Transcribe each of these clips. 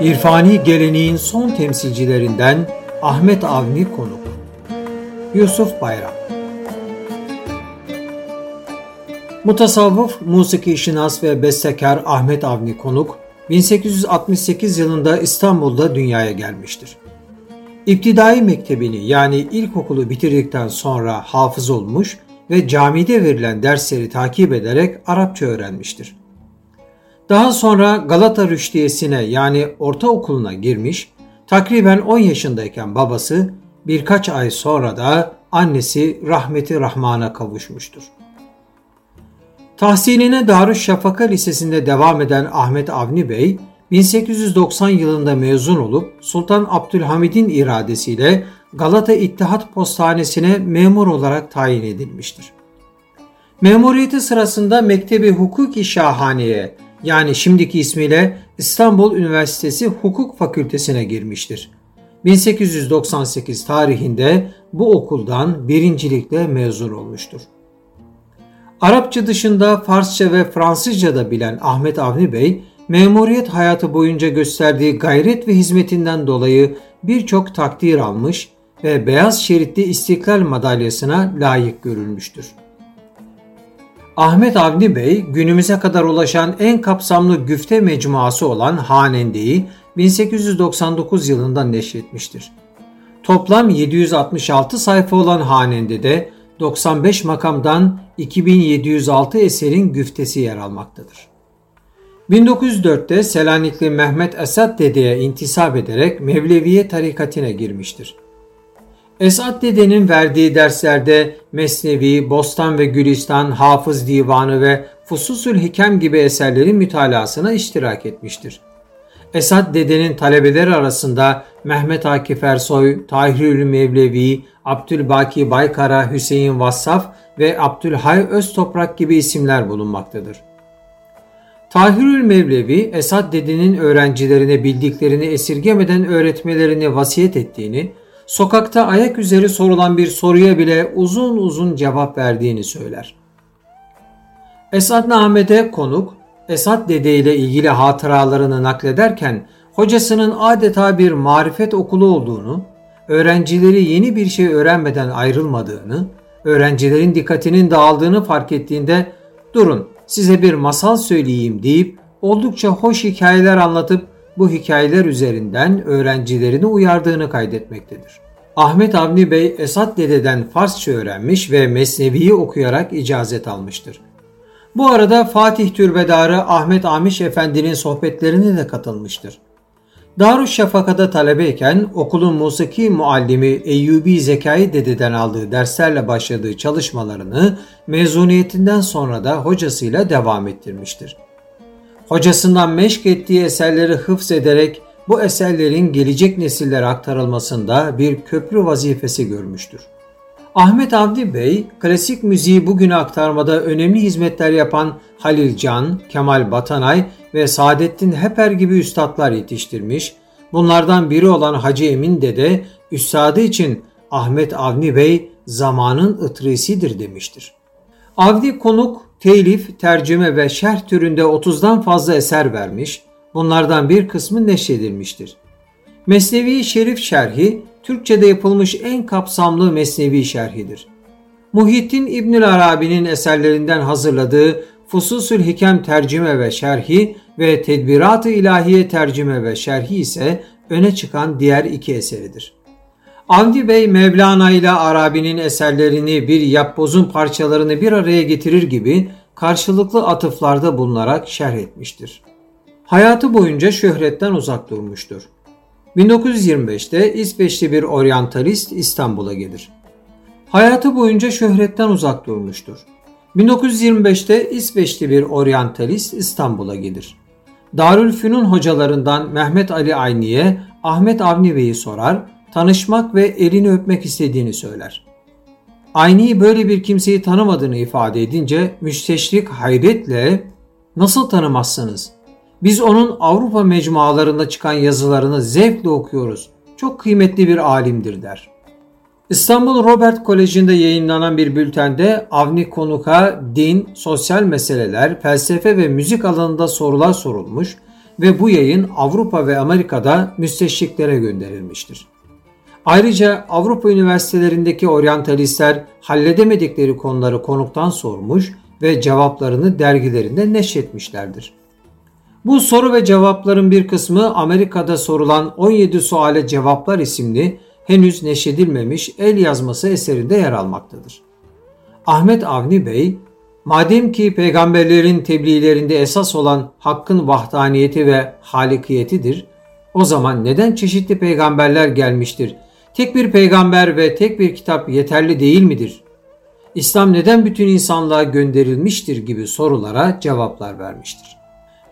İrfani geleneğin son temsilcilerinden Ahmet Avni konuk. Yusuf Bayram Mutasavvıf, musiki şinas ve bestekar Ahmet Avni Konuk, 1868 yılında İstanbul'da dünyaya gelmiştir. İptidai mektebini yani ilkokulu bitirdikten sonra hafız olmuş ve camide verilen dersleri takip ederek Arapça öğrenmiştir. Daha sonra Galata Rüştiyesi'ne yani ortaokuluna girmiş, takriben 10 yaşındayken babası birkaç ay sonra da annesi rahmeti rahmana kavuşmuştur. Tahsiline Darüşşafaka Lisesi'nde devam eden Ahmet Avni Bey, 1890 yılında mezun olup Sultan Abdülhamid'in iradesiyle Galata İttihat Postanesi'ne memur olarak tayin edilmiştir. Memuriyeti sırasında Mektebi Hukuki Şahane'ye yani şimdiki ismiyle İstanbul Üniversitesi Hukuk Fakültesine girmiştir. 1898 tarihinde bu okuldan birincilikle mezun olmuştur. Arapça dışında Farsça ve Fransızca da bilen Ahmet Avni Bey, memuriyet hayatı boyunca gösterdiği gayret ve hizmetinden dolayı birçok takdir almış ve Beyaz Şeritli İstiklal Madalyası'na layık görülmüştür. Ahmet Avni Bey günümüze kadar ulaşan en kapsamlı güfte mecmuası olan Hanende'yi 1899 yılında neşretmiştir. Toplam 766 sayfa olan Hanende'de 95 makamdan 2706 eserin güftesi yer almaktadır. 1904'te Selanikli Mehmet Esat Dede'ye intisap ederek Mevleviye tarikatine girmiştir. Esat Dede'nin verdiği derslerde Mesnevi, Bostan ve Gülistan, Hafız Divanı ve Fususül Hikem gibi eserlerin mütalasına iştirak etmiştir. Esat Dede'nin talebeleri arasında Mehmet Akif Ersoy, Tahirül Mevlevi, Abdülbaki Baykara, Hüseyin Vassaf ve Abdülhay Öztoprak gibi isimler bulunmaktadır. Tahirül Mevlevi, Esad Dede'nin öğrencilerine bildiklerini esirgemeden öğretmelerini vasiyet ettiğini, sokakta ayak üzeri sorulan bir soruya bile uzun uzun cevap verdiğini söyler. Esad Ahmet'e konuk, Esad Dede ile ilgili hatıralarını naklederken hocasının adeta bir marifet okulu olduğunu, öğrencileri yeni bir şey öğrenmeden ayrılmadığını, öğrencilerin dikkatinin dağıldığını fark ettiğinde durun size bir masal söyleyeyim deyip oldukça hoş hikayeler anlatıp bu hikayeler üzerinden öğrencilerini uyardığını kaydetmektedir. Ahmet Avni Bey Esat Dede'den Farsça öğrenmiş ve Mesnevi'yi okuyarak icazet almıştır. Bu arada Fatih Türbedarı Ahmet Amiş Efendi'nin sohbetlerine de katılmıştır. Darüşşafaka'da talebeyken okulun musiki muallimi Eyyubi Zekai Dede'den aldığı derslerle başladığı çalışmalarını mezuniyetinden sonra da hocasıyla devam ettirmiştir. Hocasından meşk ettiği eserleri hıfz ederek bu eserlerin gelecek nesillere aktarılmasında bir köprü vazifesi görmüştür. Ahmet Avdi Bey, klasik müziği bugüne aktarmada önemli hizmetler yapan Halil Can, Kemal Batanay ve Saadettin Heper gibi üstadlar yetiştirmiş, bunlardan biri olan Hacı Emin Dede, üstadı için Ahmet Avni Bey zamanın ıtrisidir demiştir. Avni konuk, telif, tercüme ve şerh türünde 30'dan fazla eser vermiş, bunlardan bir kısmı neşredilmiştir. Mesnevi Şerif Şerhi, Türkçe'de yapılmış en kapsamlı Mesnevi şerhidir. Muhittin İbnül Arabi'nin eserlerinden hazırladığı Fususül Hikem tercüme ve şerhi ve Tedbirat-ı İlahiye tercüme ve şerhi ise öne çıkan diğer iki eseridir. Avni Bey Mevlana ile Arabi'nin eserlerini bir yapbozun parçalarını bir araya getirir gibi karşılıklı atıflarda bulunarak şerh etmiştir. Hayatı boyunca şöhretten uzak durmuştur. 1925'te İsveçli bir oryantalist İstanbul'a gelir. Hayatı boyunca şöhretten uzak durmuştur. 1925'te İsveçli bir oryantalist İstanbul'a gelir. Darülfünun hocalarından Mehmet Ali Ayni'ye Ahmet Avni Bey'i sorar, tanışmak ve elini öpmek istediğini söyler. Ayni böyle bir kimseyi tanımadığını ifade edince müsteşrik hayretle nasıl tanımazsınız? Biz onun Avrupa mecmualarında çıkan yazılarını zevkle okuyoruz. Çok kıymetli bir alimdir der. İstanbul Robert Koleji'nde yayınlanan bir bültende Avni Konuk'a din, sosyal meseleler, felsefe ve müzik alanında sorular sorulmuş ve bu yayın Avrupa ve Amerika'da müsteşriklere gönderilmiştir. Ayrıca Avrupa üniversitelerindeki oryantalistler halledemedikleri konuları konuktan sormuş ve cevaplarını dergilerinde neşretmişlerdir. Bu soru ve cevapların bir kısmı Amerika'da sorulan 17 suale cevaplar isimli henüz neşredilmemiş el yazması eserinde yer almaktadır. Ahmet Avni Bey, madem ki peygamberlerin tebliğlerinde esas olan hakkın vahdaniyeti ve halikiyetidir, o zaman neden çeşitli peygamberler gelmiştir? Tek bir peygamber ve tek bir kitap yeterli değil midir? İslam neden bütün insanlığa gönderilmiştir gibi sorulara cevaplar vermiştir.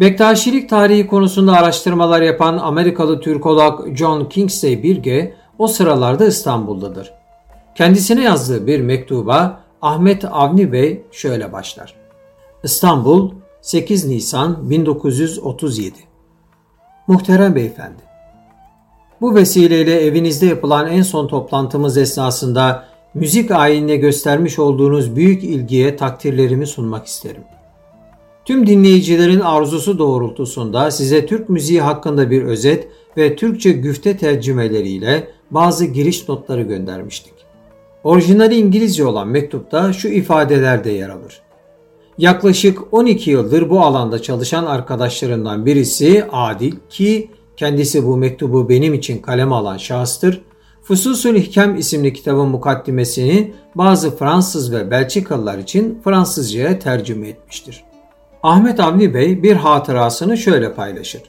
Bektaşilik tarihi konusunda araştırmalar yapan Amerikalı Türkolog John Kingsley Birge o sıralarda İstanbul'dadır. Kendisine yazdığı bir mektuba Ahmet Avni Bey şöyle başlar. İstanbul 8 Nisan 1937 Muhterem Beyefendi Bu vesileyle evinizde yapılan en son toplantımız esnasında müzik ayinine göstermiş olduğunuz büyük ilgiye takdirlerimi sunmak isterim. Tüm dinleyicilerin arzusu doğrultusunda size Türk müziği hakkında bir özet ve Türkçe güfte tercümeleriyle bazı giriş notları göndermiştik. Orijinali İngilizce olan mektupta şu ifadeler de yer alır. Yaklaşık 12 yıldır bu alanda çalışan arkadaşlarından birisi Adil ki kendisi bu mektubu benim için kaleme alan şahıstır. Fususul Hikam isimli kitabın mukaddimesini bazı Fransız ve Belçikalılar için Fransızcaya tercüme etmiştir. Ahmet Avni Bey bir hatırasını şöyle paylaşır.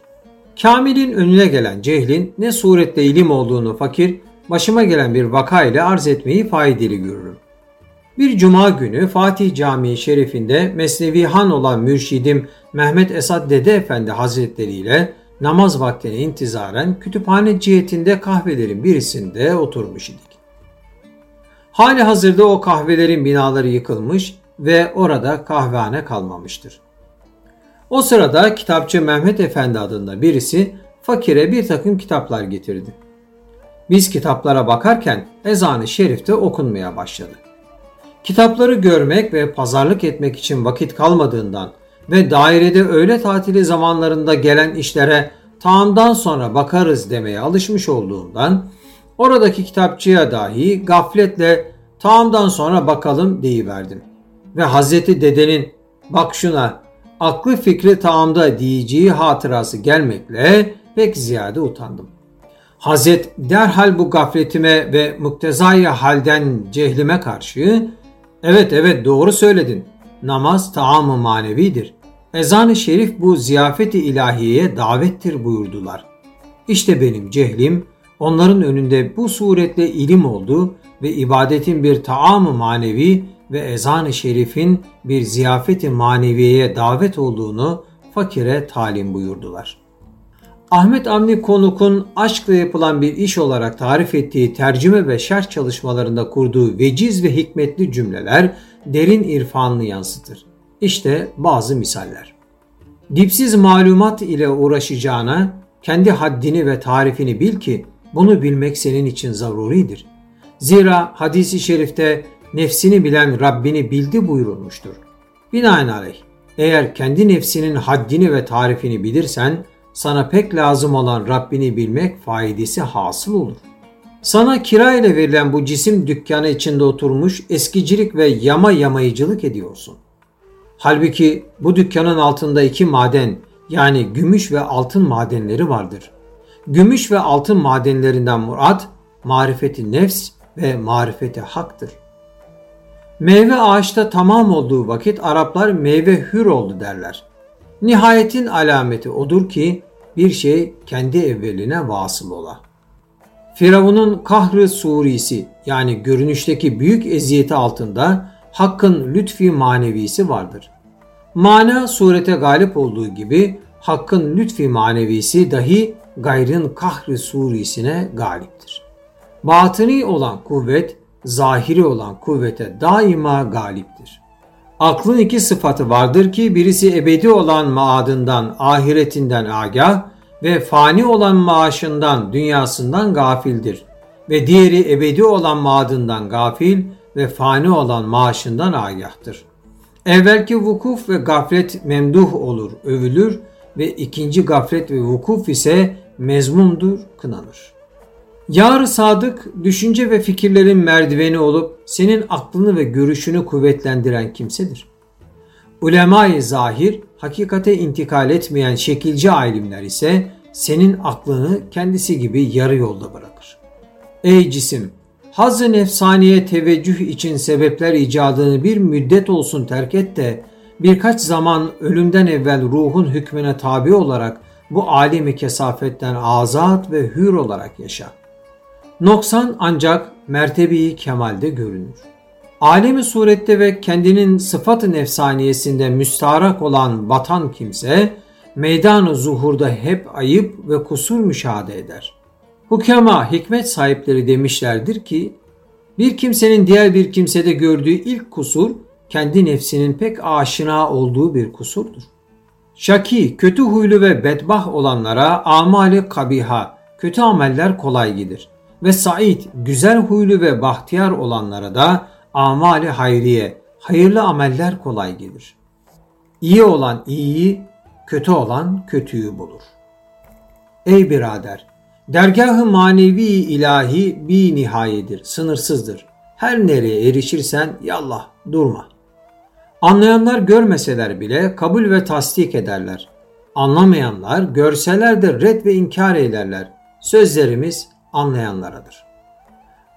Kamil'in önüne gelen cehlin ne suretle ilim olduğunu fakir, başıma gelen bir vaka ile arz etmeyi faydalı görürüm. Bir cuma günü Fatih Camii Şerifinde Mesnevi Han olan mürşidim Mehmet Esad Dede Efendi Hazretleri ile namaz vaktine intizaren kütüphane cihetinde kahvelerin birisinde oturmuş idik. Hali hazırda o kahvelerin binaları yıkılmış ve orada kahvehane kalmamıştır. O sırada kitapçı Mehmet Efendi adında birisi fakire bir takım kitaplar getirdi. Biz kitaplara bakarken ezanı şerifte okunmaya başladı. Kitapları görmek ve pazarlık etmek için vakit kalmadığından ve dairede öğle tatili zamanlarında gelen işlere tamamdan sonra bakarız demeye alışmış olduğundan oradaki kitapçıya dahi gafletle tamamdan sonra bakalım deyiverdim. Ve Hazreti Dede'nin bak şuna aklı fikri tamamda diyeceği hatırası gelmekle pek ziyade utandım. Hazret derhal bu gafletime ve muktezai halden cehlime karşı evet evet doğru söyledin. Namaz taamı manevidir. Ezan-ı şerif bu ziyafeti ilahiyeye davettir buyurdular. İşte benim cehlim onların önünde bu suretle ilim oldu ve ibadetin bir taamı manevi ve ezan-ı şerifin bir ziyafeti maneviyeye davet olduğunu fakire talim buyurdular. Ahmet Avni Konuk'un aşkla yapılan bir iş olarak tarif ettiği tercüme ve şerh çalışmalarında kurduğu veciz ve hikmetli cümleler derin irfanını yansıtır. İşte bazı misaller. Dipsiz malumat ile uğraşacağına kendi haddini ve tarifini bil ki bunu bilmek senin için zaruridir. Zira hadisi şerifte nefsini bilen Rabbini bildi buyurulmuştur. Binaenaleyh eğer kendi nefsinin haddini ve tarifini bilirsen sana pek lazım olan Rabbini bilmek faidesi hasıl olur. Sana kira ile verilen bu cisim dükkanı içinde oturmuş eskicilik ve yama yamayıcılık ediyorsun. Halbuki bu dükkanın altında iki maden yani gümüş ve altın madenleri vardır. Gümüş ve altın madenlerinden murat marifeti nefs ve marifeti haktır. Meyve ağaçta tamam olduğu vakit Araplar meyve hür oldu derler. Nihayetin alameti odur ki bir şey kendi evveline vasıl ola. Firavun'un kahrı surisi yani görünüşteki büyük eziyeti altında hakkın lütfi manevisi vardır. Mana surete galip olduğu gibi hakkın lütfi manevisi dahi gayrın kahrı surisine galiptir. Batıni olan kuvvet zahiri olan kuvvete daima galiptir. Aklın iki sıfatı vardır ki birisi ebedi olan maadından, ahiretinden agah ve fani olan maaşından, dünyasından gafildir. Ve diğeri ebedi olan maadından gafil ve fani olan maaşından agahtır. Evvelki vukuf ve gaflet memduh olur, övülür. ve ikinci gaflet ve vukuf ise mezmundur, kınanır. Yar sadık, düşünce ve fikirlerin merdiveni olup senin aklını ve görüşünü kuvvetlendiren kimsedir. Ulema-i zahir, hakikate intikal etmeyen şekilci alimler ise senin aklını kendisi gibi yarı yolda bırakır. Ey cisim! Haz-ı nefsaniye teveccüh için sebepler icadını bir müddet olsun terk et de birkaç zaman ölümden evvel ruhun hükmüne tabi olarak bu alemi kesafetten azat ve hür olarak yaşa. Noksan ancak mertebeyi kemalde görünür. Alemi surette ve kendinin sıfat-ı nefsaniyesinde müstarak olan batan kimse, meydan-ı zuhurda hep ayıp ve kusur müşahede eder. Hukema hikmet sahipleri demişlerdir ki, bir kimsenin diğer bir kimsede gördüğü ilk kusur, kendi nefsinin pek aşina olduğu bir kusurdur. Şaki, kötü huylu ve bedbah olanlara amali kabiha, kötü ameller kolay gelir. Ve Said, güzel huylu ve bahtiyar olanlara da amali hayriye, hayırlı ameller kolay gelir. İyi olan iyiyi, kötü olan kötüyü bulur. Ey birader! Dergah-ı manevi ilahi bir nihayedir, sınırsızdır. Her nereye erişirsen yallah durma. Anlayanlar görmeseler bile kabul ve tasdik ederler. Anlamayanlar görseler de red ve inkar ederler. Sözlerimiz anlayanlaradır.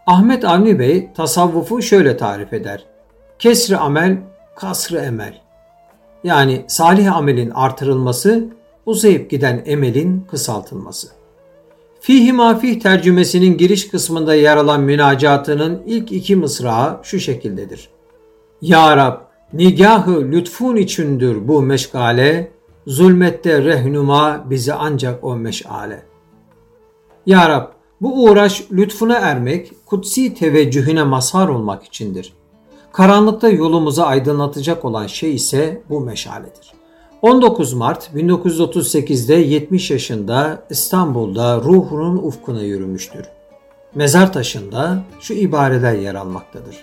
Ahmet Avni Bey tasavvufu şöyle tarif eder. Kesri amel, kasrı emel. Yani salih amelin artırılması, uzayıp giden emelin kısaltılması. Fihi mafih tercümesinin giriş kısmında yer alan münacatının ilk iki mısrağı şu şekildedir. Ya Rab, nigahı lütfun içindir bu meşgale, zulmette rehnuma bizi ancak o meşale. Ya Rab, bu uğraş lütfuna ermek, kutsi teveccühüne mazhar olmak içindir. Karanlıkta yolumuzu aydınlatacak olan şey ise bu meşaledir. 19 Mart 1938'de 70 yaşında İstanbul'da ruhunun ufkuna yürümüştür. Mezar taşında şu ibareler yer almaktadır.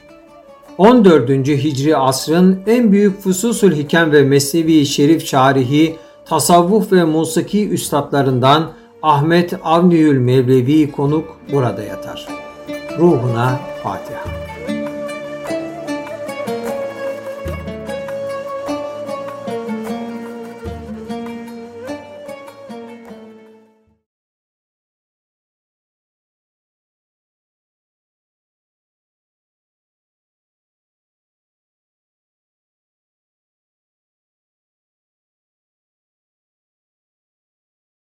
14. Hicri asrın en büyük fususul hikem ve mesnevi şerif şarihi, tasavvuf ve musiki üstadlarından Ahmet Avniül Mevlevi konuk burada yatar. Ruhuna Fatiha.